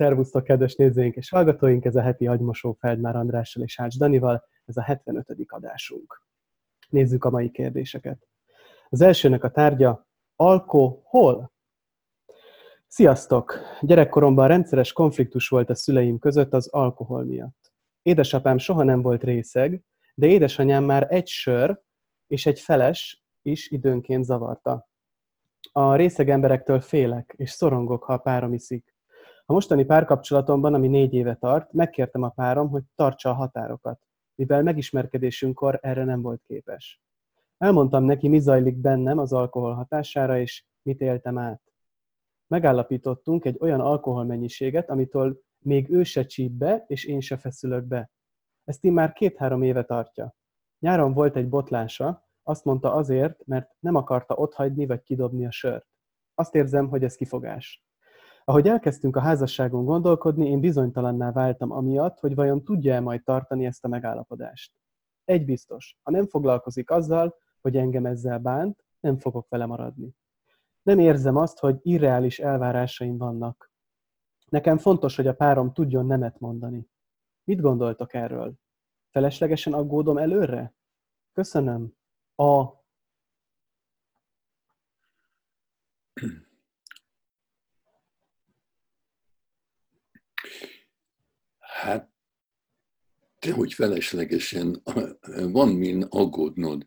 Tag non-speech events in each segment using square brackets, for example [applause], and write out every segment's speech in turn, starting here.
Szervusztok, kedves nézőink és hallgatóink! Ez a heti agymosó Feldmár Andrással és Hács Danival, ez a 75. adásunk. Nézzük a mai kérdéseket. Az elsőnek a tárgya alkohol. Sziasztok! Gyerekkoromban rendszeres konfliktus volt a szüleim között az alkohol miatt. Édesapám soha nem volt részeg, de édesanyám már egy sör és egy feles is időnként zavarta. A részeg emberektől félek, és szorongok, ha a párom iszik. A mostani párkapcsolatomban, ami négy éve tart, megkértem a párom, hogy tartsa a határokat, mivel megismerkedésünkkor erre nem volt képes. Elmondtam neki, mi zajlik bennem az alkohol hatására, és mit éltem át. Megállapítottunk egy olyan alkoholmennyiséget, amitől még ő se csíp be, és én se feszülök be. Ezt így már két-három éve tartja. Nyáron volt egy botlása, azt mondta azért, mert nem akarta otthagyni vagy kidobni a sört. Azt érzem, hogy ez kifogás. Ahogy elkezdtünk a házasságon gondolkodni, én bizonytalanná váltam amiatt, hogy vajon tudja-e majd tartani ezt a megállapodást. Egy biztos, ha nem foglalkozik azzal, hogy engem ezzel bánt, nem fogok vele maradni. Nem érzem azt, hogy irreális elvárásaim vannak. Nekem fontos, hogy a párom tudjon nemet mondani. Mit gondoltok erről? Feleslegesen aggódom előre? Köszönöm. A. Hát, te, hogy feleslegesen van min aggódnod,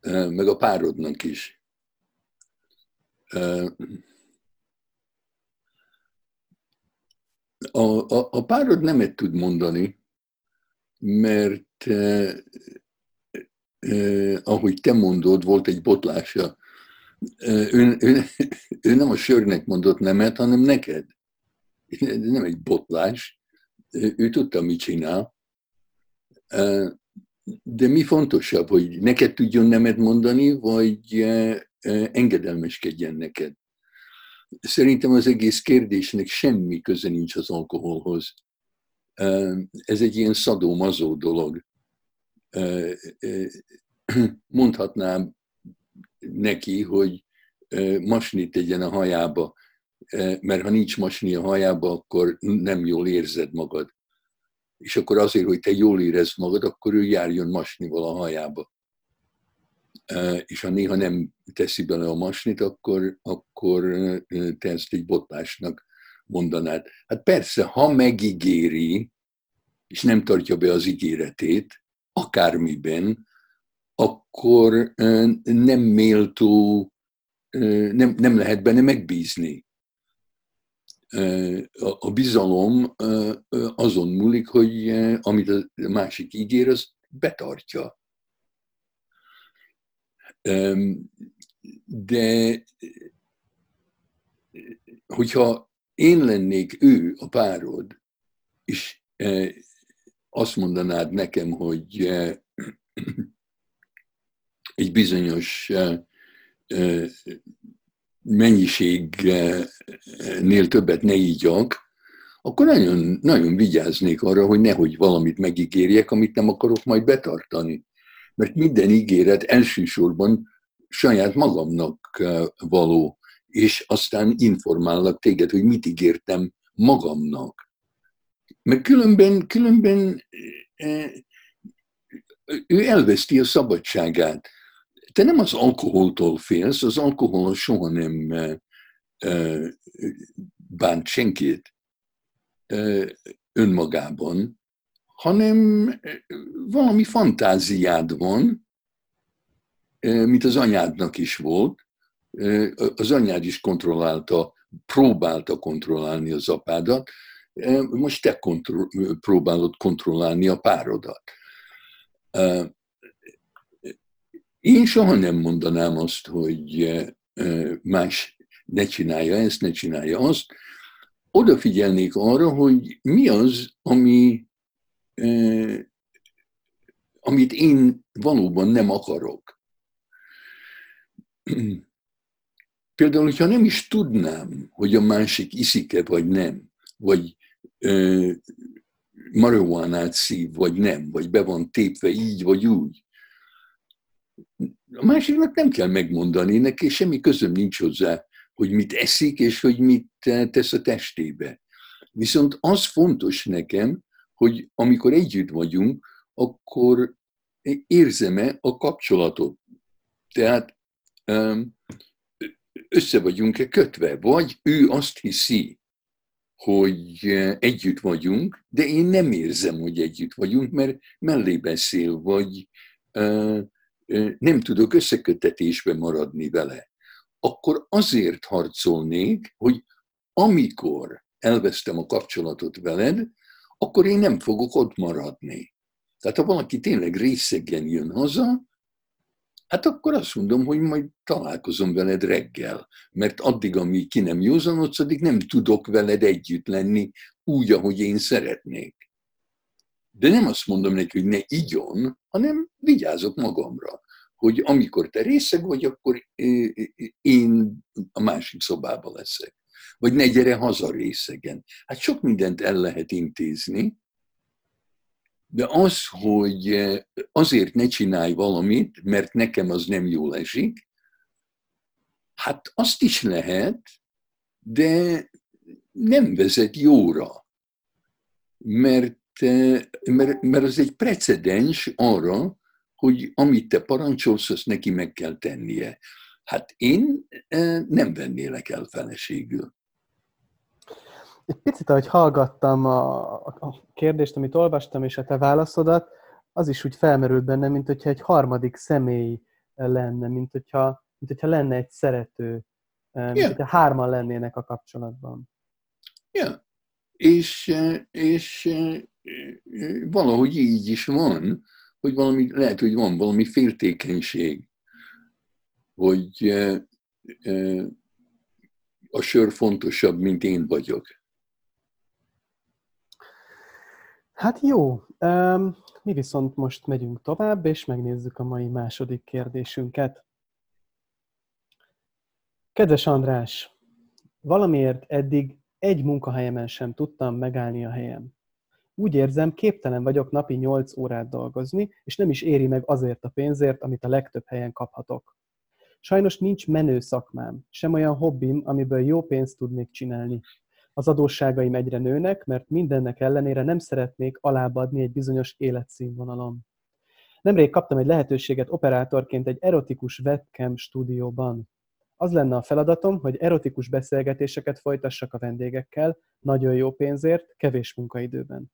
meg a párodnak is. A, a, a párod nemet tud mondani, mert eh, eh, ahogy te mondod, volt egy botlása. Eh, ő, ő, ő nem a sörnek mondott nemet, hanem neked. Nem egy botlás ő tudta, mit csinál, de mi fontosabb, hogy neked tudjon nemet mondani, vagy engedelmeskedjen neked? Szerintem az egész kérdésnek semmi köze nincs az alkoholhoz. Ez egy ilyen szadó-mazó dolog. Mondhatnám neki, hogy masnit tegyen a hajába, mert ha nincs masni a hajába, akkor nem jól érzed magad. És akkor azért, hogy te jól érezd magad, akkor ő járjon masnival a hajába. Eh, és ha néha nem teszi bele a masnit, akkor, akkor eh, te ezt egy botlásnak mondanád. Hát persze, ha megígéri, és nem tartja be az ígéretét, akármiben, akkor nem méltó, nem, nem lehet benne megbízni a bizalom azon múlik, hogy amit a másik ígér, az betartja. De hogyha én lennék ő, a párod, és azt mondanád nekem, hogy egy bizonyos mennyiségnél többet ne ígyak, akkor nagyon, nagyon vigyáznék arra, hogy nehogy valamit megígérjek, amit nem akarok majd betartani. Mert minden ígéret elsősorban saját magamnak való, és aztán informállak téged, hogy mit ígértem magamnak. Mert különben, különben ő elveszti a szabadságát te nem az alkoholtól félsz, az alkohol soha nem bánt senkit önmagában, hanem valami fantáziád van, mint az anyádnak is volt. Az anyád is kontrollálta, próbálta kontrollálni az apádat, most te kontro- próbálod kontrollálni a párodat. Én soha nem mondanám azt, hogy más ne csinálja ezt, ne csinálja azt. Odafigyelnék arra, hogy mi az, ami, amit én valóban nem akarok. Például, hogyha nem is tudnám, hogy a másik iszik-e vagy nem, vagy marihuánát szív, vagy nem, vagy be van tépve így vagy úgy, a másiknak nem kell megmondani, neki semmi közöm nincs hozzá, hogy mit eszik, és hogy mit tesz a testébe. Viszont az fontos nekem, hogy amikor együtt vagyunk, akkor érzem-e a kapcsolatot. Tehát össze vagyunk-e kötve, vagy ő azt hiszi, hogy együtt vagyunk, de én nem érzem, hogy együtt vagyunk, mert mellé beszél, vagy nem tudok összekötetésben maradni vele. Akkor azért harcolnék, hogy amikor elvesztem a kapcsolatot veled, akkor én nem fogok ott maradni. Tehát ha valaki tényleg részegen jön haza, hát akkor azt mondom, hogy majd találkozom veled reggel, mert addig, amíg ki nem józanodszik, nem tudok veled együtt lenni úgy, ahogy én szeretnék. De nem azt mondom neki, hogy ne igyon, hanem vigyázok magamra, hogy amikor te részeg vagy, akkor én a másik szobában leszek. Vagy ne gyere haza részegen. Hát sok mindent el lehet intézni, de az, hogy azért ne csinálj valamit, mert nekem az nem jól esik, hát azt is lehet, de nem vezet jóra. Mert, mert, mert az egy precedens arra, hogy amit te parancsolsz, azt neki meg kell tennie. Hát én eh, nem vennélek el feleségül. Egy picit, ahogy hallgattam a, a kérdést, amit olvastam, és a te válaszodat, az is úgy felmerült bennem, mint hogyha egy harmadik személy lenne, mint hogyha, mint hogyha lenne egy szerető, mint yeah. hogyha hárman lennének a kapcsolatban. Yeah. És, és valahogy így is van, hogy valami, lehet, hogy van valami féltékenység, hogy a sör fontosabb, mint én vagyok. Hát jó, mi viszont most megyünk tovább, és megnézzük a mai második kérdésünket. Kedves András, valamiért eddig egy munkahelyemen sem tudtam megállni a helyem. Úgy érzem, képtelen vagyok napi 8 órát dolgozni, és nem is éri meg azért a pénzért, amit a legtöbb helyen kaphatok. Sajnos nincs menő szakmám, sem olyan hobbim, amiből jó pénzt tudnék csinálni. Az adósságaim egyre nőnek, mert mindennek ellenére nem szeretnék alábbadni egy bizonyos életszínvonalon. Nemrég kaptam egy lehetőséget operátorként egy erotikus webcam stúdióban. Az lenne a feladatom, hogy erotikus beszélgetéseket folytassak a vendégekkel, nagyon jó pénzért, kevés munkaidőben.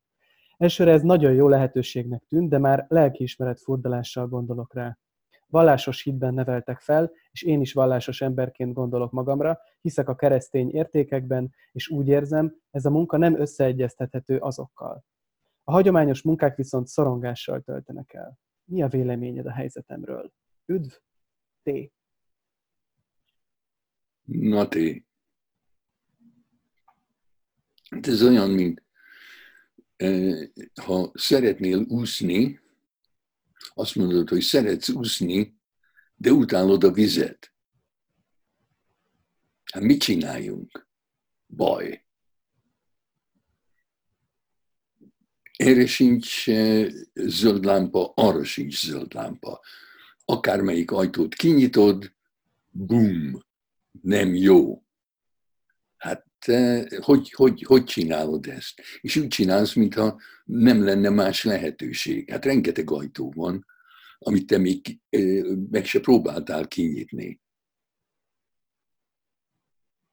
Elsőre ez nagyon jó lehetőségnek tűnt, de már lelkiismeret furdalással gondolok rá vallásos hitben neveltek fel, és én is vallásos emberként gondolok magamra, hiszek a keresztény értékekben, és úgy érzem, ez a munka nem összeegyeztethető azokkal. A hagyományos munkák viszont szorongással töltenek el. Mi a véleményed a helyzetemről? Üdv, T. Na T. Ez olyan, mint ha szeretnél úszni, azt mondod, hogy szeretsz úszni, de utálod a vizet. Hát mit csináljunk? Baj. Erre sincs zöld lámpa, arra sincs zöld lámpa. Akármelyik ajtót kinyitod, bum, nem jó. Hát hogy, hogy, hogy csinálod ezt? És úgy csinálsz, mintha nem lenne más lehetőség. Hát rengeteg ajtó van, amit te még meg se próbáltál kinyitni.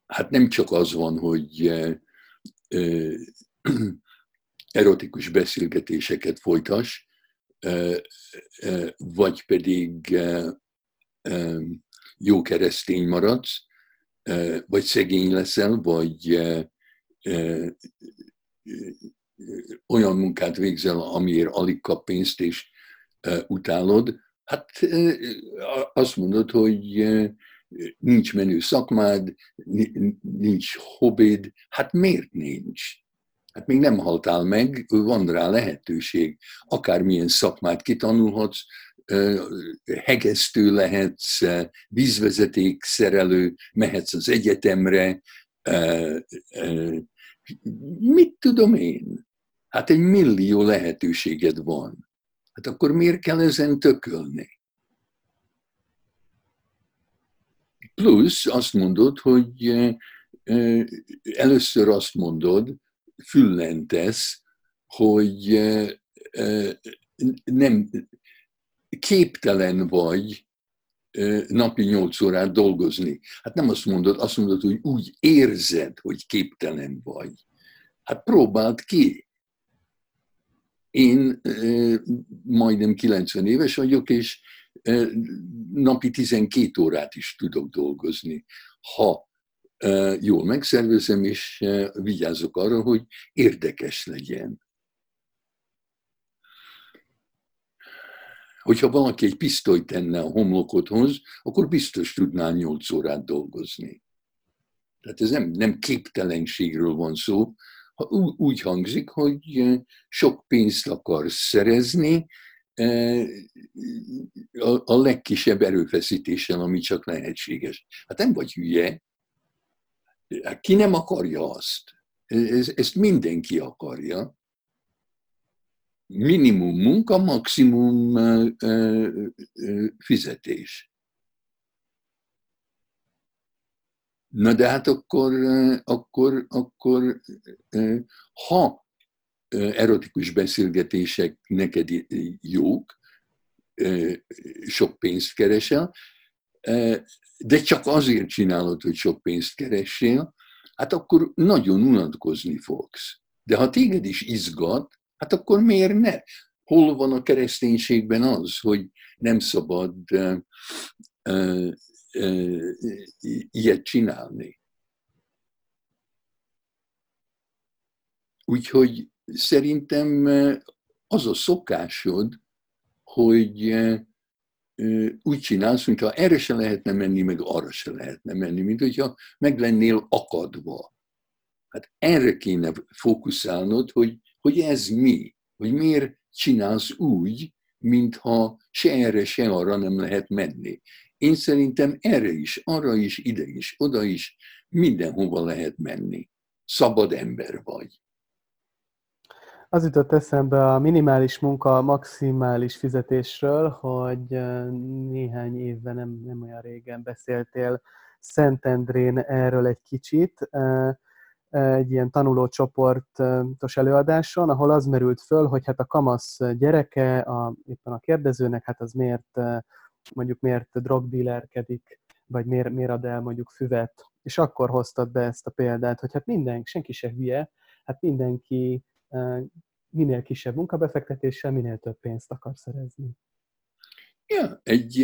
Hát nem csak az van, hogy erotikus beszélgetéseket folytas, vagy pedig jó keresztény maradsz, vagy szegény leszel, vagy olyan munkát végzel, amiért alig kap pénzt, és utálod, hát azt mondod, hogy nincs menő szakmád, nincs hobbid, hát miért nincs? Hát még nem haltál meg, van rá lehetőség. Akármilyen szakmát kitanulhatsz, hegesztő lehetsz, vízvezeték szerelő, mehetsz az egyetemre, mit tudom én? Hát egy millió lehetőséged van. Hát akkor miért kell ezen tökölni? Plusz azt mondod, hogy először azt mondod, füllentesz, hogy nem képtelen vagy napi nyolc órát dolgozni. Hát nem azt mondod, azt mondod, hogy úgy érzed, hogy képtelen vagy. Hát próbáld ki. Én majdnem 90 éves vagyok, és napi 12 órát is tudok dolgozni. Ha jól megszervezem, és vigyázok arra, hogy érdekes legyen. Hogyha valaki egy pisztolyt tenne a homlokodhoz, akkor biztos tudnál 8 órát dolgozni. Tehát ez nem, nem képtelenségről van szó, ha úgy hangzik, hogy sok pénzt akarsz szerezni, a legkisebb erőfeszítéssel, ami csak lehetséges. Hát nem vagy hülye. Hát ki nem akarja azt? Ezt mindenki akarja minimum munka, maximum fizetés. Na de hát akkor, akkor, akkor ha erotikus beszélgetések neked jók, sok pénzt keresel, de csak azért csinálod, hogy sok pénzt keressél, hát akkor nagyon unatkozni fogsz. De ha téged is izgat, Hát akkor miért ne? Hol van a kereszténységben az, hogy nem szabad uh, uh, uh, ilyet csinálni? Úgyhogy szerintem az a szokásod, hogy úgy csinálsz, mintha erre se lehetne menni, meg arra se lehetne menni, mint hogyha meg lennél akadva. Hát erre kéne fókuszálnod, hogy hogy ez mi, hogy miért csinálsz úgy, mintha se erre, se arra nem lehet menni. Én szerintem erre is, arra is, ide is, oda is, mindenhova lehet menni. Szabad ember vagy. Az jutott eszembe a minimális munka maximális fizetésről, hogy néhány évben, nem, nem olyan régen beszéltél Szentendrén erről egy kicsit egy ilyen tanulócsoportos előadáson, ahol az merült föl, hogy hát a kamasz gyereke, a, éppen a kérdezőnek, hát az miért, mondjuk miért drogdílerkedik, vagy miért, miért ad el mondjuk füvet. És akkor hoztad be ezt a példát, hogy hát minden, senki se hülye, hát mindenki minél kisebb munkabefektetéssel, minél több pénzt akar szerezni. Ja, egy,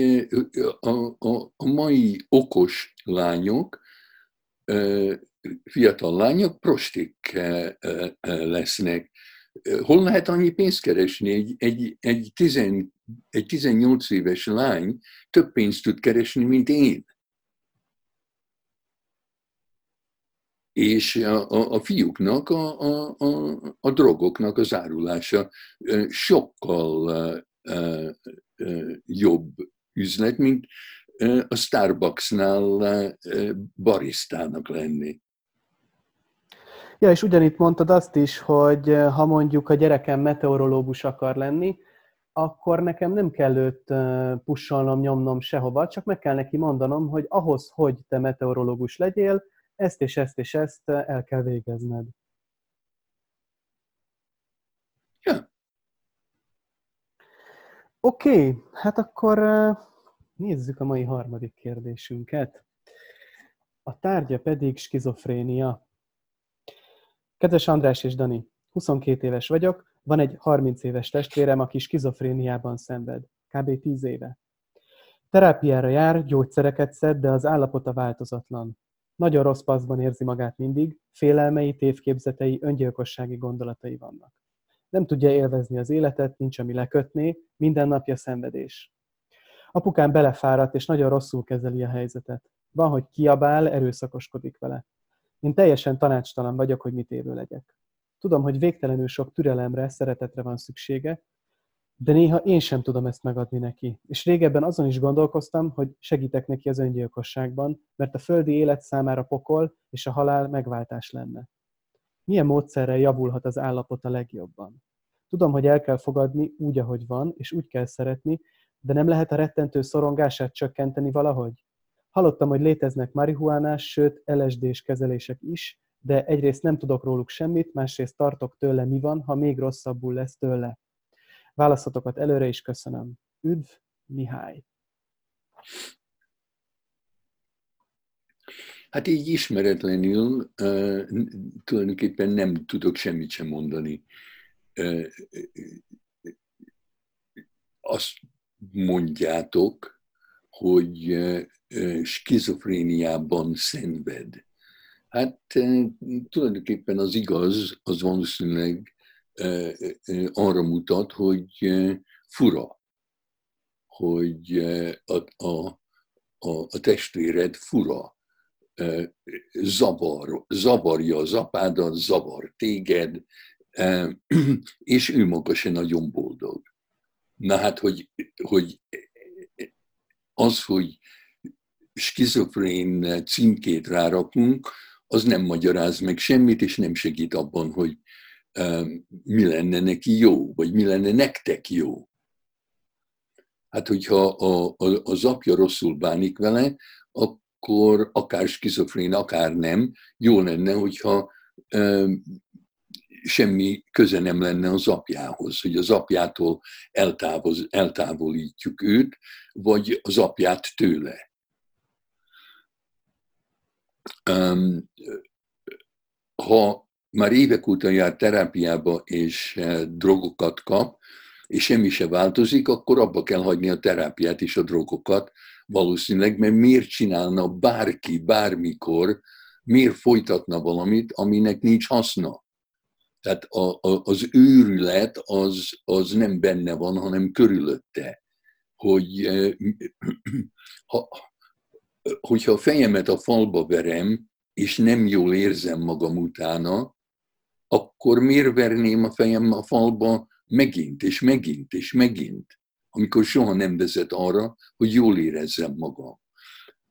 a, a, a mai okos lányok fiatal lányok prostik lesznek. Hol lehet annyi pénzt keresni? Egy, egy, egy, tizen, egy 18 éves lány több pénzt tud keresni, mint én. És a, a, a fiúknak, a, a, a, a drogoknak az árulása sokkal uh, uh, jobb üzlet, mint a Starbucksnál barisztának lenni. Ja, és ugyanitt mondtad azt is, hogy eh, ha mondjuk a gyerekem meteorológus akar lenni, akkor nekem nem kell őt eh, pusolnom, nyomnom sehova, csak meg kell neki mondanom, hogy ahhoz, hogy te meteorológus legyél, ezt és ezt és ezt eh, el kell végezned. Ja. Oké, okay, hát akkor nézzük a mai harmadik kérdésünket. A tárgya pedig skizofrénia. Kedves András és Dani, 22 éves vagyok, van egy 30 éves testvérem, aki skizofréniában szenved, kb. 10 éve. Terápiára jár, gyógyszereket szed, de az állapota változatlan. Nagyon rossz paszban érzi magát mindig, félelmei, tévképzetei, öngyilkossági gondolatai vannak. Nem tudja élvezni az életet, nincs ami lekötné, minden napja szenvedés. Apukám belefáradt, és nagyon rosszul kezeli a helyzetet. Van, hogy kiabál, erőszakoskodik vele. Én teljesen tanácstalan vagyok, hogy mit évő legyek. Tudom, hogy végtelenül sok türelemre, szeretetre van szüksége, de néha én sem tudom ezt megadni neki. És régebben azon is gondolkoztam, hogy segítek neki az öngyilkosságban, mert a földi élet számára pokol és a halál megváltás lenne. Milyen módszerrel javulhat az állapot a legjobban? Tudom, hogy el kell fogadni úgy, ahogy van, és úgy kell szeretni, de nem lehet a rettentő szorongását csökkenteni valahogy? Hallottam, hogy léteznek marihuánás, sőt LSD-s kezelések is, de egyrészt nem tudok róluk semmit, másrészt tartok tőle, mi van, ha még rosszabbul lesz tőle. Válaszatokat előre is köszönöm. Üdv, Mihály! Hát így ismeretlenül uh, tulajdonképpen nem tudok semmit sem mondani. Uh, azt mondjátok, hogy uh, skizofréniában szenved. Hát tulajdonképpen az igaz, az valószínűleg arra mutat, hogy fura, hogy a, a, a, a testvéred fura, zavar, zavarja az apádat, zavar téged, [clears throat] és ő maga se nagyon boldog. Na hát, hogy, hogy az, hogy skizofrén címkét rárakunk, az nem magyaráz meg semmit, és nem segít abban, hogy mi lenne neki jó, vagy mi lenne nektek jó. Hát, hogyha a, a, az apja rosszul bánik vele, akkor akár skizofrén, akár nem, jó lenne, hogyha um, semmi köze nem lenne az apjához, hogy az apjától eltávoz, eltávolítjuk őt, vagy az apját tőle. Ha már évek óta jár terápiába és eh, drogokat kap, és semmi se változik, akkor abba kell hagyni a terápiát és a drogokat, valószínűleg, mert miért csinálna bárki, bármikor, miért folytatna valamit, aminek nincs haszna. Tehát a, a, az őrület az, az nem benne van, hanem körülötte. Hogy, eh, [clears throat] ha, hogyha a fejemet a falba verem, és nem jól érzem magam utána, akkor miért verném a fejem a falba megint, és megint, és megint, amikor soha nem vezet arra, hogy jól érezzem magam.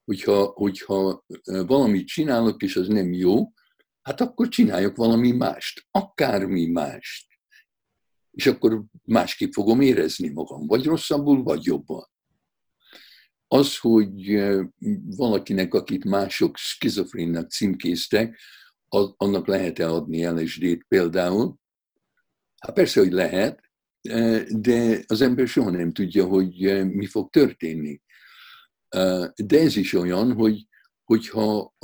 Hogyha, hogyha valamit csinálok, és az nem jó, hát akkor csináljak valami mást, akármi mást. És akkor másképp fogom érezni magam, vagy rosszabbul, vagy jobban. Az, hogy valakinek, akit mások skizofrénnak címkéztek, annak lehet-e adni LSD-t például? Hát persze, hogy lehet, de az ember soha nem tudja, hogy mi fog történni. De ez is olyan, hogy hogyha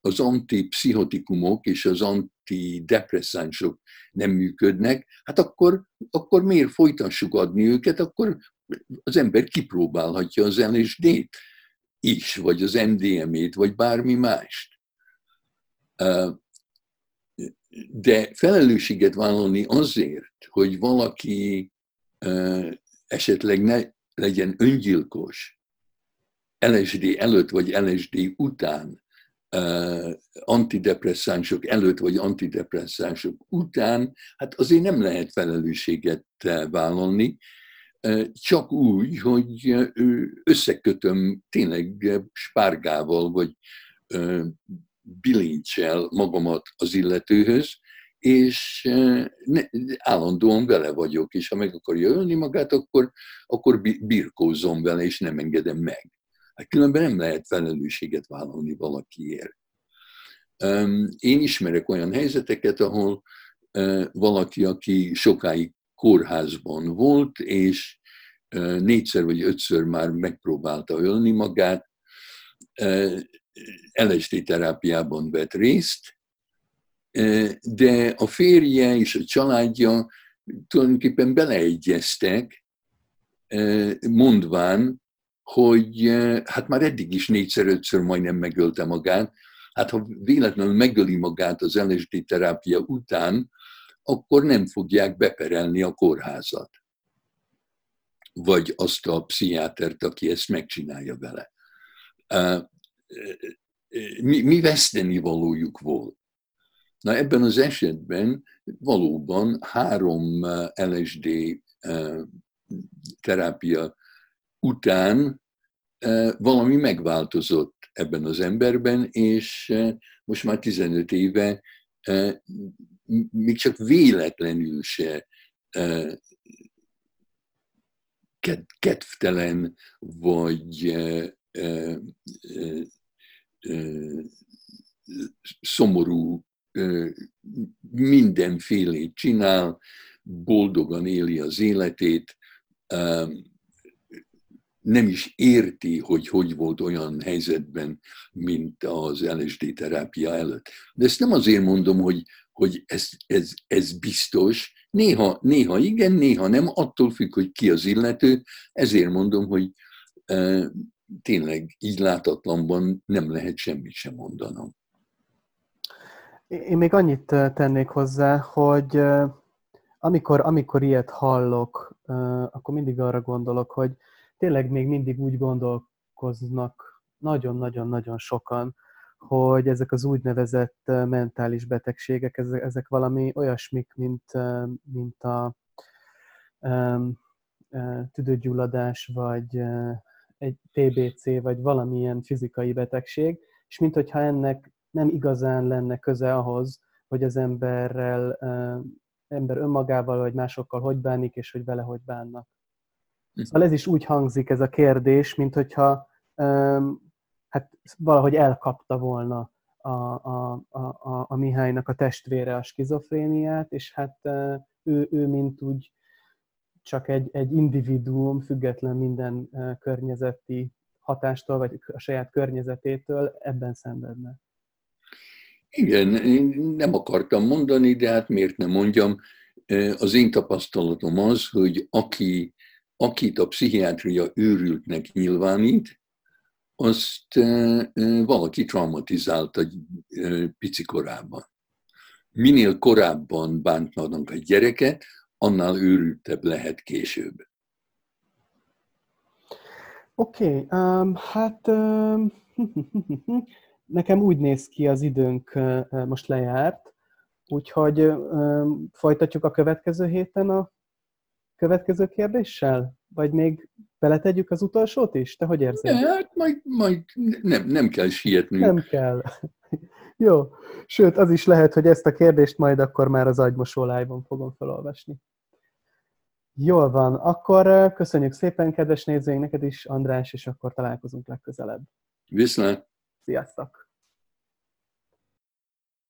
az antipszichotikumok és az antidepresszánsok nem működnek, hát akkor, akkor miért folytassuk adni őket, akkor az ember kipróbálhatja az LSD-t is, vagy az MDMA-t, vagy bármi mást. De felelősséget vállalni azért, hogy valaki esetleg ne legyen öngyilkos, LSD előtt vagy LSD után, antidepresszánsok előtt vagy antidepresszánsok után, hát azért nem lehet felelősséget vállalni, csak úgy, hogy összekötöm tényleg spárgával, vagy bilincsel magamat az illetőhöz, és ne, állandóan vele vagyok, és ha meg akarja ölni magát, akkor, akkor birkózom vele, és nem engedem meg. Hát különben nem lehet felelősséget vállalni valakiért. Én ismerek olyan helyzeteket, ahol valaki, aki sokáig kórházban volt, és négyszer vagy ötször már megpróbálta ölni magát, LSD terápiában vett részt, de a férje és a családja tulajdonképpen beleegyeztek, mondván, hogy hát már eddig is négyszer-ötször majdnem megölte magát, hát ha véletlenül megöli magát az LSD terápia után, akkor nem fogják beperelni a kórházat. Vagy azt a pszichiátert, aki ezt megcsinálja vele. Mi, mi veszteni valójuk volt? Na ebben az esetben valóban három LSD terápia után valami megváltozott ebben az emberben, és most már 15 éve még csak véletlenül se kedvtelen, vagy szomorú mindenfélét csinál, boldogan éli az életét, nem is érti, hogy hogy volt olyan helyzetben, mint az LSD terápia előtt. De ezt nem azért mondom, hogy, hogy ez, ez, ez biztos, néha, néha igen, néha nem, attól függ, hogy ki az illető, ezért mondom, hogy e, tényleg így látatlanban nem lehet semmit sem mondanom. Én még annyit tennék hozzá, hogy amikor, amikor ilyet hallok, akkor mindig arra gondolok, hogy tényleg még mindig úgy gondolkoznak nagyon-nagyon-nagyon sokan, hogy ezek az úgynevezett mentális betegségek, ezek, ezek valami olyasmik, mint, mint a tüdőgyulladás, vagy egy TBC, vagy valamilyen fizikai betegség, és mint hogyha ennek nem igazán lenne köze ahhoz, hogy az emberrel, ember önmagával, vagy másokkal hogy bánik, és hogy vele hogy bánnak. Szóval ez is úgy hangzik ez a kérdés, mint hogyha hát valahogy elkapta volna a, a, a, a, a Mihálynak a testvére a skizofréniát, és hát ő, ő mint úgy csak egy, egy individuum, független minden környezeti hatástól, vagy a saját környezetétől ebben szenvedne. Igen, én nem akartam mondani, de hát miért nem mondjam. Az én tapasztalatom az, hogy aki akit a pszichiátria őrültnek nyilvánít, azt valaki traumatizálta pici korában. Minél korábban bántanak a gyereket, annál őrültebb lehet később. Oké, okay, um, hát um, [laughs] nekem úgy néz ki az időnk uh, most lejárt, úgyhogy um, folytatjuk a következő héten a következő kérdéssel? Vagy még beletegyük az utolsót is? Te hogy érzed? Ja, hát majd, majd nem, nem kell sietnünk. Nem kell. [laughs] Jó. Sőt, az is lehet, hogy ezt a kérdést majd akkor már az agymosó live-on fogom felolvasni. Jól van. Akkor köszönjük szépen, kedves nézőink, neked is, András, és akkor találkozunk legközelebb. Viszlát! Sziasztok!